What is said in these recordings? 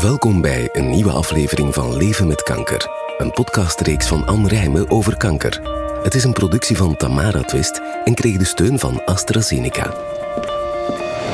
Welkom bij een nieuwe aflevering van Leven met Kanker. Een podcastreeks van Anne Rijmen over kanker. Het is een productie van Tamara Twist en kreeg de steun van AstraZeneca.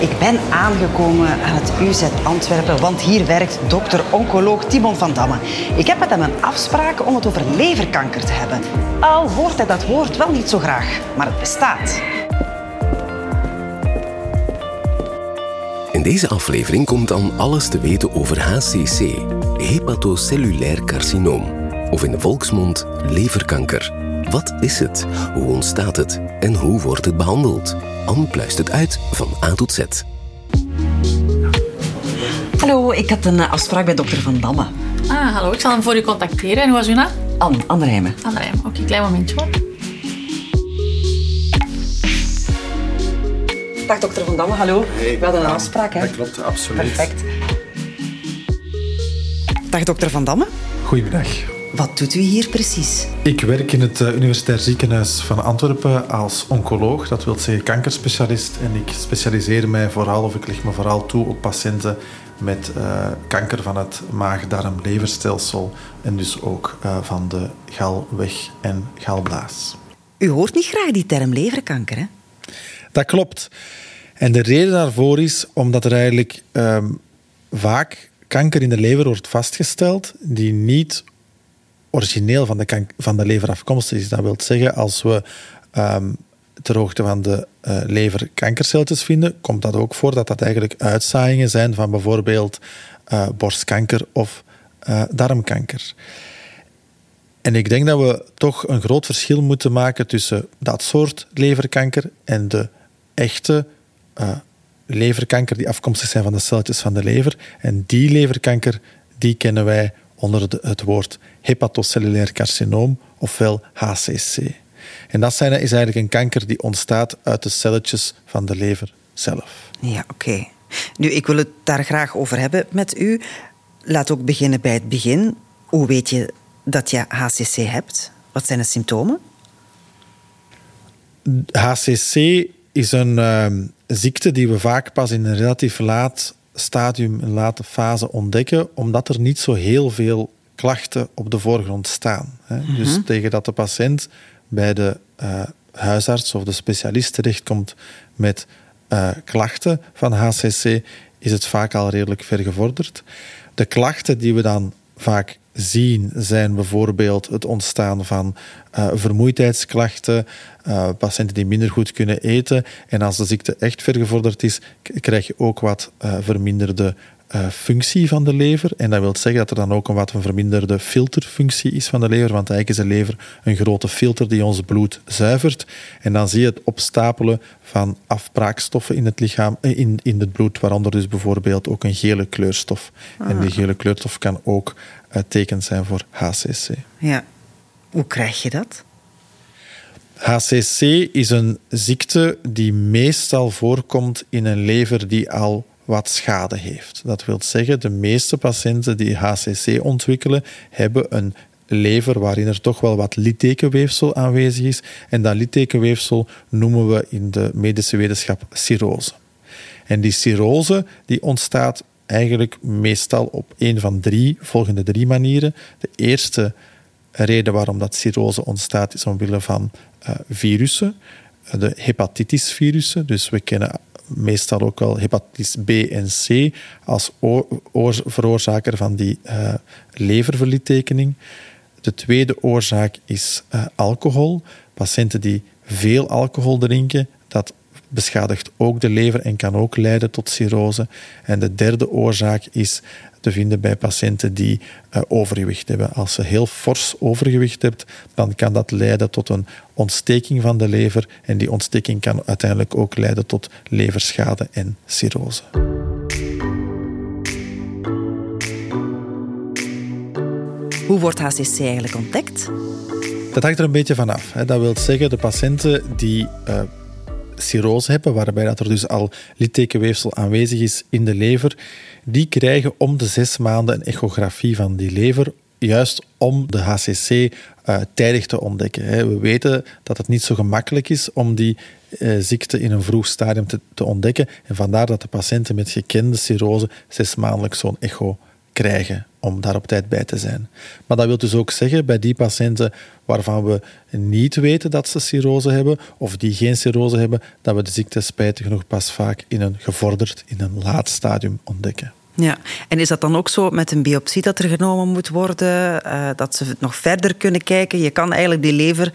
Ik ben aangekomen aan het UZ Antwerpen, want hier werkt dokter-oncoloog Timon van Damme. Ik heb met hem een afspraak om het over leverkanker te hebben. Al hoort hij dat woord wel niet zo graag, maar het bestaat. In deze aflevering komt dan alles te weten over HCC, hepatocellulair carcinoom, of in de volksmond leverkanker. Wat is het? Hoe ontstaat het? En hoe wordt het behandeld? Anne pluist het uit van A tot Z. Hallo, ik had een eh, afspraak bij dokter Van Damme. Ah, hallo. Ik zal hem voor u contacteren. En hoe was uw naam? Anne, Anne Rijmen. Anne Rijm. Oké, klein momentje hoor. Dag dokter Van Damme, hallo. We hadden een afspraak, hè? Dat klopt, absoluut. Perfect. Dag dokter Van Damme. Goedemiddag. Wat doet u hier precies? Ik werk in het eh, Universitair Ziekenhuis van Antwerpen als oncoloog, dat wil zeggen kankerspecialist. En ik specialiseer mij vooral, of ik leg me vooral toe op patiënten met eh, kanker van het maag-darm-leverstelsel en dus ook eh, van de galweg- en galblaas. U hoort niet graag die term leverkanker, hè? Dat klopt. En de reden daarvoor is omdat er eigenlijk ehm, vaak kanker in de lever wordt vastgesteld die niet origineel van de, van de lever afkomstig is. Dat wil zeggen, als we ehm, ter hoogte van de eh, lever kankercelletjes vinden, komt dat ook voor dat dat eigenlijk uitzaaiingen zijn van bijvoorbeeld eh, borstkanker of eh, darmkanker. En ik denk dat we toch een groot verschil moeten maken tussen dat soort leverkanker en de echte eh, leverkanker die afkomstig zijn van de celletjes van de lever. En die leverkanker, die kennen wij onder de- het woord hepatocellulair carcinoom, ofwel HCC. En dat zijn, is eigenlijk een kanker die ontstaat uit de celletjes van de lever zelf. Ja, oké. Nu, ik wil het daar graag over hebben met u. Laat ook beginnen bij het begin. Hoe weet je dat je HCC hebt? Wat zijn de symptomen? HCC is een ehm, ziekte die we vaak pas in een relatief laat stadium, een late fase ontdekken, omdat er niet zo heel veel klachten op de voorgrond staan. Hè. Dus tegen dat de patiënt bij de eh, huisarts of de specialist terechtkomt met eh, klachten van HCC, is het vaak al redelijk vergevorderd. De klachten die we dan vaak zien zijn bijvoorbeeld het ontstaan van eh, vermoeidheidsklachten, eh, patiënten die minder goed kunnen eten. En als de ziekte echt vergevorderd is, krijg je ook wat eh, verminderde functie van de lever. En dat wil zeggen dat er dan ook een wat een verminderde filterfunctie is van de lever, want eigenlijk is de lever een grote filter die ons bloed zuivert. En dan zie je het opstapelen van afbraakstoffen in het lichaam, in, in het bloed, waaronder dus bijvoorbeeld ook een gele kleurstof. En die gele kleurstof kan ook teken zijn voor HCC. Ja. Hoe krijg je dat? HCC is een ziekte die meestal voorkomt in een lever die al wat schade heeft. Dat wil zeggen, de meeste patiënten die HCC ontwikkelen, hebben een lever waarin er toch wel wat littekenweefsel aanwezig is. En dat littekenweefsel noemen we in de medische wetenschap cirrose. En die cirrose die ontstaat eigenlijk meestal op een van drie volgende drie manieren. De eerste reden waarom dat cirrose ontstaat is omwille van uh, virussen, de hepatitisvirussen. Dus we kennen meestal ook wel hepatitis B en C als veroorzaker van die uh, leververlittekening. De tweede oorzaak is alcohol. Patiënten die veel alcohol drinken, dat beschadigt ook de lever en kan ook leiden tot cirrose. En de derde oorzaak is te vinden bij patiënten die uh, overgewicht hebben. Als je heel fors overgewicht hebt, dan kan dat leiden tot een ontsteking van de lever. En die ontsteking kan uiteindelijk ook leiden tot leverschade en cirrose. Hoe wordt HCC eigenlijk ontdekt? Dat hangt er een beetje vanaf. Dat wil zeggen, de patiënten die uh, cirrose hebben, waarbij dat er dus al littekenweefsel aanwezig is in de lever, die krijgen om de zes maanden een echografie van die lever, juist om de HCC uh, tijdig te ontdekken. We weten dat het niet zo gemakkelijk is om die uh, ziekte in een vroeg stadium te, te, ontdekken. En vandaar dat de patiënten met gekende cirrose zes maandelijk zo'n echo krijgen om daar op tijd bij te zijn. Maar dat wil dus ook zeggen bij die patiënten waarvan we niet weten dat ze cirrose hebben of die geen cirrose hebben, dat we de ziekte spijtig genoeg pas vaak in een gevorderd, in een laat stadium ontdekken. Ja, en is dat dan ook zo met een biopsie dat er genomen moet worden, uh, dat ze nog verder kunnen kijken? Je kan eigenlijk die lever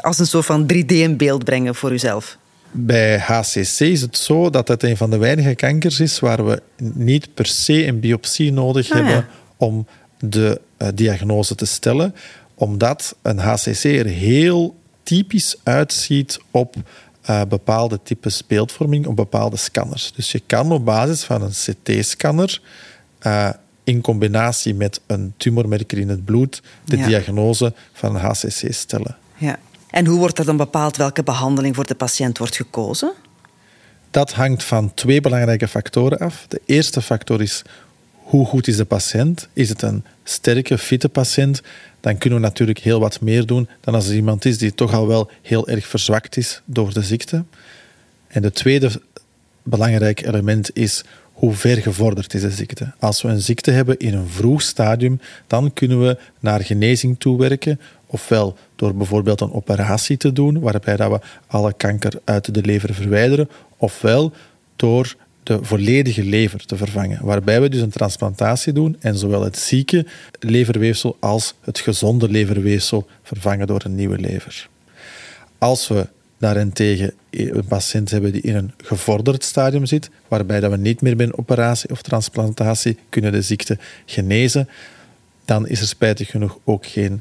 als een soort van 3D in beeld brengen voor uzelf. Bij HCC is het zo dat het een van de weinige kankers is waar we niet per se een biopsie nodig ah, hebben om de uh, diagnose te stellen, omdat een HCC er heel typisch uitziet op uh, bepaalde types beeldvorming, op bepaalde scanners. Dus je kan op basis van een CT-scanner uh, eh, in combinatie met een tumormerker in het bloed de diagnose van een HCC stellen. Ja. En hoe wordt er dan bepaald welke behandeling voor de patiënt wordt gekozen? Dat hangt van twee belangrijke factoren af. De eerste factor is hoe goed is de patiënt? Is het een sterke, fitte patiënt? Dan kunnen we natuurlijk heel wat meer doen dan als er iemand is die toch al wel heel erg verzwakt is door de ziekte. En de tweede belangrijke element is hoe ver gevorderd is de ziekte. Als we een ziekte hebben in een vroeg stadium, dan kunnen we naar genezing toewerken ofwel door bijvoorbeeld een operatie te doen, waarbij dat we alle kanker uit de lever verwijderen, ofwel door de volledige lever te vervangen, waarbij we dus een transplantatie doen en zowel het zieke leverweefsel als het gezonde leverweefsel vervangen door een nieuwe lever. Als we daarentegen een patiënt hebben die in een gevorderd stadium zit, waarbij dat we niet meer bij operatie of transplantatie kunnen de ziekte genezen, dan is er spijtig genoeg ook geen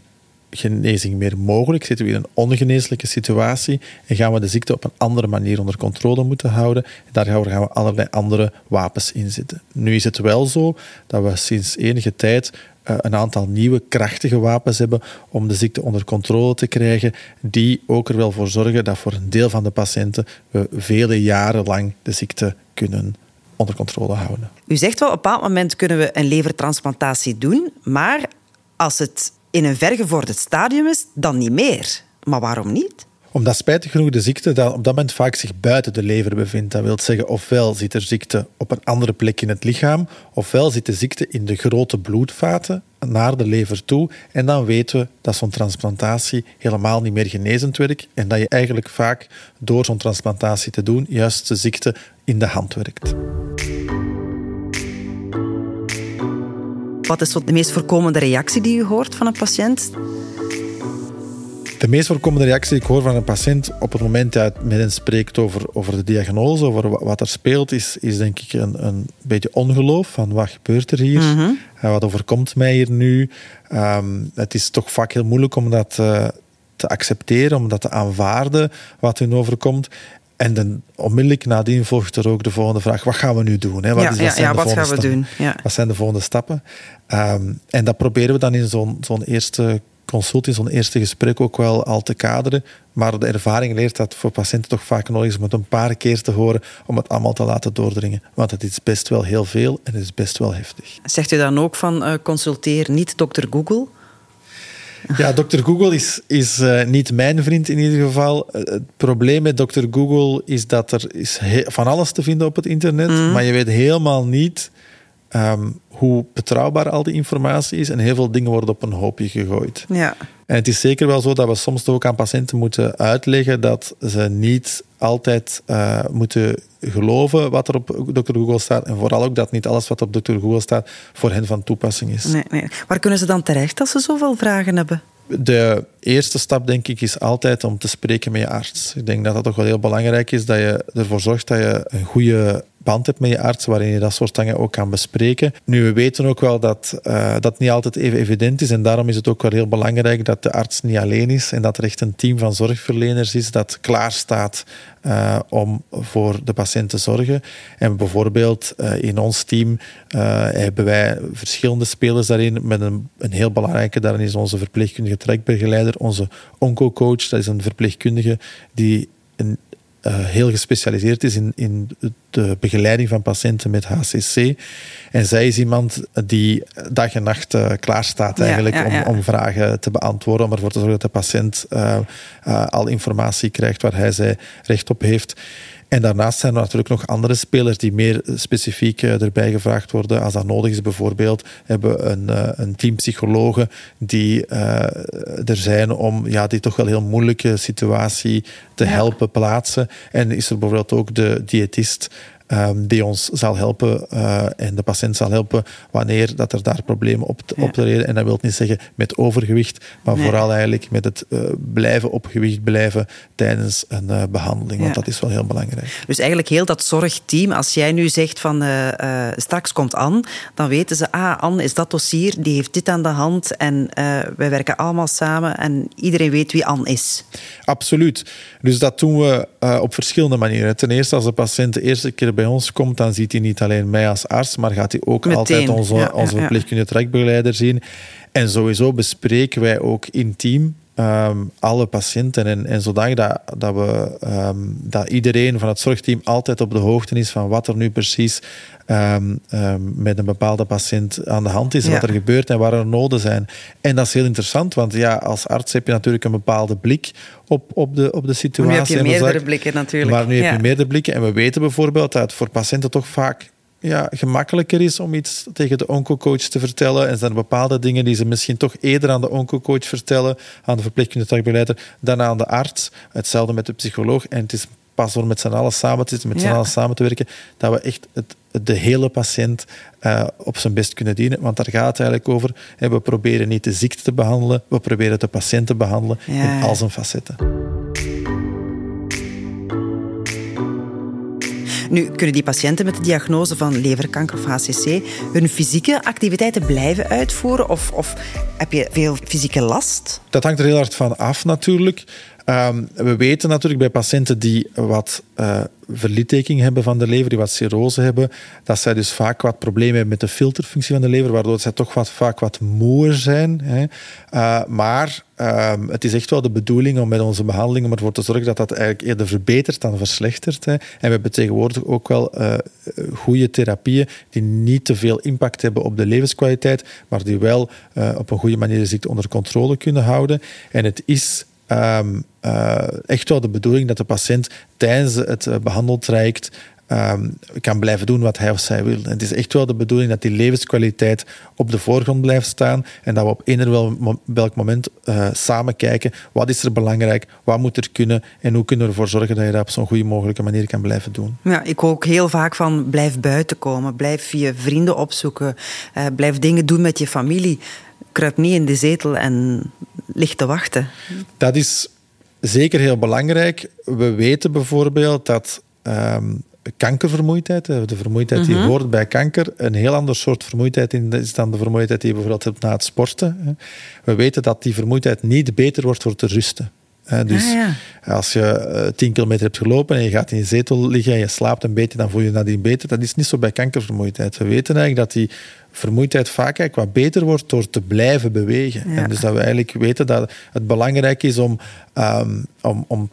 genezing meer mogelijk, zitten we in een ongeneeslijke situatie en gaan we de ziekte op een andere manier onder controle moeten houden. En daar gaan we allerlei andere wapens in zitten. Nu is het wel zo dat we sinds enige tijd eh, een aantal nieuwe krachtige wapens hebben om de ziekte onder controle te krijgen, die ook er wel voor zorgen dat voor een deel van de patiënten we vele jaren lang de ziekte kunnen onder controle houden. U zegt wel, op een bepaald moment kunnen we een levertransplantatie doen, maar als het in een vergevorderd stadium is, dan niet meer. Maar waarom niet? Omdat spijtig genoeg de ziekte op dat moment vaak zich buiten de lever bevindt. Dat wil zeggen, ofwel zit er ziekte op een andere plek in het lichaam, ofwel zit de ziekte in de grote bloedvaten naar de lever toe. En dan weten we dat zo'n transplantatie helemaal niet meer genezend werkt en dat je eigenlijk vaak door zo'n transplantatie te doen juist de ziekte in de hand werkt. Wat is de meest voorkomende reactie die u hoort van een patiënt? De meest voorkomende reactie die ik hoor van een patiënt op het moment dat hij met hen spreekt over, over de diagnose, over wat er speelt, is, is denk ik een, een beetje ongeloof van wat gebeurt er hier? Mm wat overkomt mij hier nu? Um, het is toch vaak heel moeilijk om dat uh, te accepteren, om dat te aanvaarden wat hun overkomt. En dan onmiddellijk nadien volgt er ook de volgende vraag: wat gaan we nu doen? Hè? Wat, ja, is, wat, ja, wat gaan we doen? Wat zijn de volgende stappen? Um, en dat proberen we dan in zo'n zo'n eerste consult, in zo'n eerste gesprek ook wel al te kaderen. Maar de ervaring leert dat voor patiënten toch vaak nodig is om het een paar keer te horen om het allemaal te laten doordringen. Want het is best wel heel veel en het is best wel heftig. Zegt u dan ook van uh, consulteer niet dokter Google? Ja, Dr. Google is, is uh, niet mijn vriend in ieder geval. Uh, het probleem met Dr. Google is dat er is van alles te vinden op het internet, mm. maar je weet helemaal niet um, hoe betrouwbaar al die informatie is. En heel veel dingen worden op een hoopje gegooid. Ja. En het is zeker wel zo dat we soms ook aan patiënten moeten uitleggen dat ze niet altijd uh, moeten geloven wat er op Dr. Google staat. En vooral ook dat niet alles wat op Dr. Google staat voor hen van toepassing is. Nee, nee. Waar kunnen ze dan terecht als ze zoveel vragen hebben? De eerste stap, denk ik, is altijd om te spreken met je arts. Ik denk dat dat toch wel heel belangrijk is, dat je ervoor zorgt dat je een goede band hebt met je arts, waarin je dat soort dingen ook kan bespreken. Nu, we weten ook wel dat uh, dat niet altijd even evident is en daarom is het ook wel heel belangrijk dat de arts niet alleen is en dat er echt een team van zorgverleners is dat klaar staat uh, om voor de patiënt te zorgen. En bijvoorbeeld uh, in ons team hebben wij verschillende spelers daarin, met een, een heel belangrijke daarin is onze verpleegkundige trekbegeleider, onze onco-coach, dat is een verpleegkundige die een uh, heel gespecialiseerd is in, in de begeleiding van patiënten met HCC. En zij is iemand die dag en nacht uh, klaar staat eigenlijk Om, om vragen te beantwoorden, om ervoor te zorgen dat de patiënt uh, al informatie krijgt waar hij zij recht op heeft. En daarnaast zijn er natuurlijk nog andere spelers die meer specifiek erbij gevraagd worden als dat nodig is. Bijvoorbeeld hebben we een, een team psychologen die er zijn om ja, die toch wel heel moeilijke situatie te helpen plaatsen. En is er bijvoorbeeld ook de diëtist Ehm, die ons zal helpen uh, en de patiënt zal helpen wanneer dat er daar problemen op, te, optreden. En dat wil niet zeggen met overgewicht, maar vooral eigenlijk met het uh, blijven op gewicht blijven tijdens een uh, behandeling. Want dat is wel heel belangrijk. Dus eigenlijk heel dat zorgteam, als jij nu zegt van straks komt Anne, dan weten ze, ah, Anne is dat dossier, die heeft dit aan de hand en wij werken allemaal samen en iedereen weet wie Anne is. Absoluut. Dus dat doen we op verschillende manieren. Ten eerste als de patiënt de eerste keer bij bij ons komt, dan ziet hij niet alleen mij als arts, maar gaat hij ook altijd onze, onze verpleegkundige trekbegeleider zien. En sowieso bespreken wij ook intiem um, alle patiënten. En, en zodanig dat, dat, we, um, dat iedereen van het zorgteam altijd op de hoogte is van wat er nu precies um, met een bepaalde patiënt aan de hand is, wat er gebeurt en waar er noden zijn. En dat is heel interessant, want ja, als arts heb je natuurlijk een bepaalde blik op, op, de, op de situatie. Maar nu heb je meerdere blikken natuurlijk. Maar nu heb je meerdere blikken. En we weten bijvoorbeeld dat het voor patiënten toch vaak ja, gemakkelijker is om iets tegen de oncocoach te vertellen. En zijn er bepaalde dingen die ze misschien toch eerder aan de oncocoach vertellen, aan de verpleegkundige takbeleider, dan aan de arts. Hetzelfde met de psycholoog. En het is pas door met z'n allen samen te zitten, met z'n allen samen te werken, dat we echt het, de hele patiënt uh, op zijn best kunnen dienen. Want daar gaat het eigenlijk over. we proberen niet de ziekte te behandelen, we proberen de patiënt te behandelen in al zijn facetten. Nu, kunnen die patiënten met de diagnose van leverkanker of HCC hun fysieke activiteiten blijven uitvoeren? Of, of heb je veel fysieke last? Dat hangt er heel hard van af natuurlijk. Um, we weten natuurlijk bij patiënten die wat uh, hebben van de lever, die wat cirrose hebben, dat zij dus vaak wat problemen hebben met de filterfunctie van de lever, waardoor zij toch wat, vaak wat moer zijn. Hè. Uh, maar um, het is echt wel de bedoeling om met onze behandeling om ervoor te zorgen dat dat eigenlijk eerder verbetert dan verslechtert. Hè. En we hebben tegenwoordig ook wel uh, goede therapieën die niet te veel impact hebben op de levenskwaliteit, maar die wel op een goede manier de ziekte onder controle kunnen houden. En het is um, uh, echt wel de bedoeling dat de patiënt tijdens het uh, behandeltraject um, kan blijven doen wat hij of zij wil. Het is echt wel de bedoeling dat die levenskwaliteit op de voorgrond blijft staan en dat we op eender welk moment uh, samen kijken wat is er belangrijk, wat moet er kunnen en hoe kunnen we ervoor zorgen dat je dat op zo'n goede mogelijke manier kan blijven doen. Ja, ik hoor ook heel vaak van blijf buiten komen, blijf je vrienden opzoeken, blijf dingen doen met je familie kruip niet in de zetel en ligt te wachten. Dat is zeker heel belangrijk. We weten bijvoorbeeld dat um, kankervermoeidheid, de vermoeidheid die mhm. hoort bij kanker, een heel ander soort vermoeidheid is dan de vermoeidheid die je bijvoorbeeld hebt na het sporten. We weten dat die vermoeidheid niet beter wordt door te rusten. Dus ah, als je 10 eh, kilometer hebt gelopen en je gaat in je zetel liggen en je slaapt een beetje, dan voel je je nadien beter. Dat is niet zo bij kankervermoeidheid. We weten eigenlijk dat die vermoeidheid vaak eigenlijk wat beter wordt door te blijven bewegen. En dus dat we eigenlijk weten dat het belangrijk is om, um, om, om,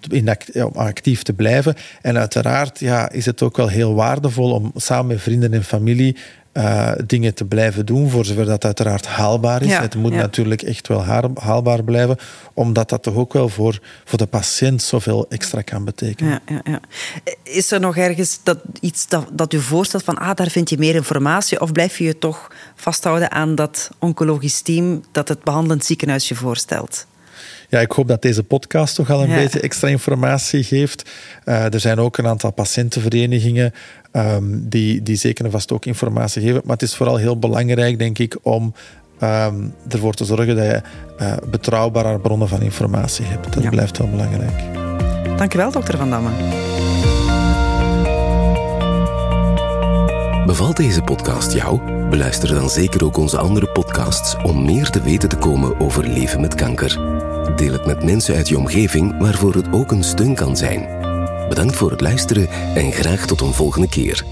om actief te blijven. En uiteraard ja, is het ook wel heel waardevol om samen met vrienden en familie uh, dingen te blijven doen, voor zover dat uiteraard haalbaar is. het moet natuurlijk echt wel haalbaar blijven, omdat dat toch ook wel voor, voor de patiënt zoveel extra kan betekenen. Ja, ja, is er nog ergens dat, iets dat, dat u voorstelt van, ah, daar vind je meer informatie, of blijf je je toch vasthouden aan dat oncologisch team dat het behandelend ziekenhuis je voorstelt? Ja, ik hoop dat deze podcast toch al een beetje extra informatie geeft. Uh, er zijn ook een aantal patiëntenverenigingen um, die, die zeker en vast ook informatie geven. Maar het is vooral heel belangrijk, denk ik, om um, ervoor te zorgen dat je uh, betrouwbare bronnen van informatie hebt. Dat blijft heel belangrijk. Dankjewel, dokter Van Damme. Bevalt deze podcast jou? Beluister dan zeker ook onze andere podcasts om meer te weten te komen over leven met kanker. Deel het met mensen uit je omgeving waarvoor het ook een steun kan zijn. Bedankt voor het luisteren en graag tot een volgende keer.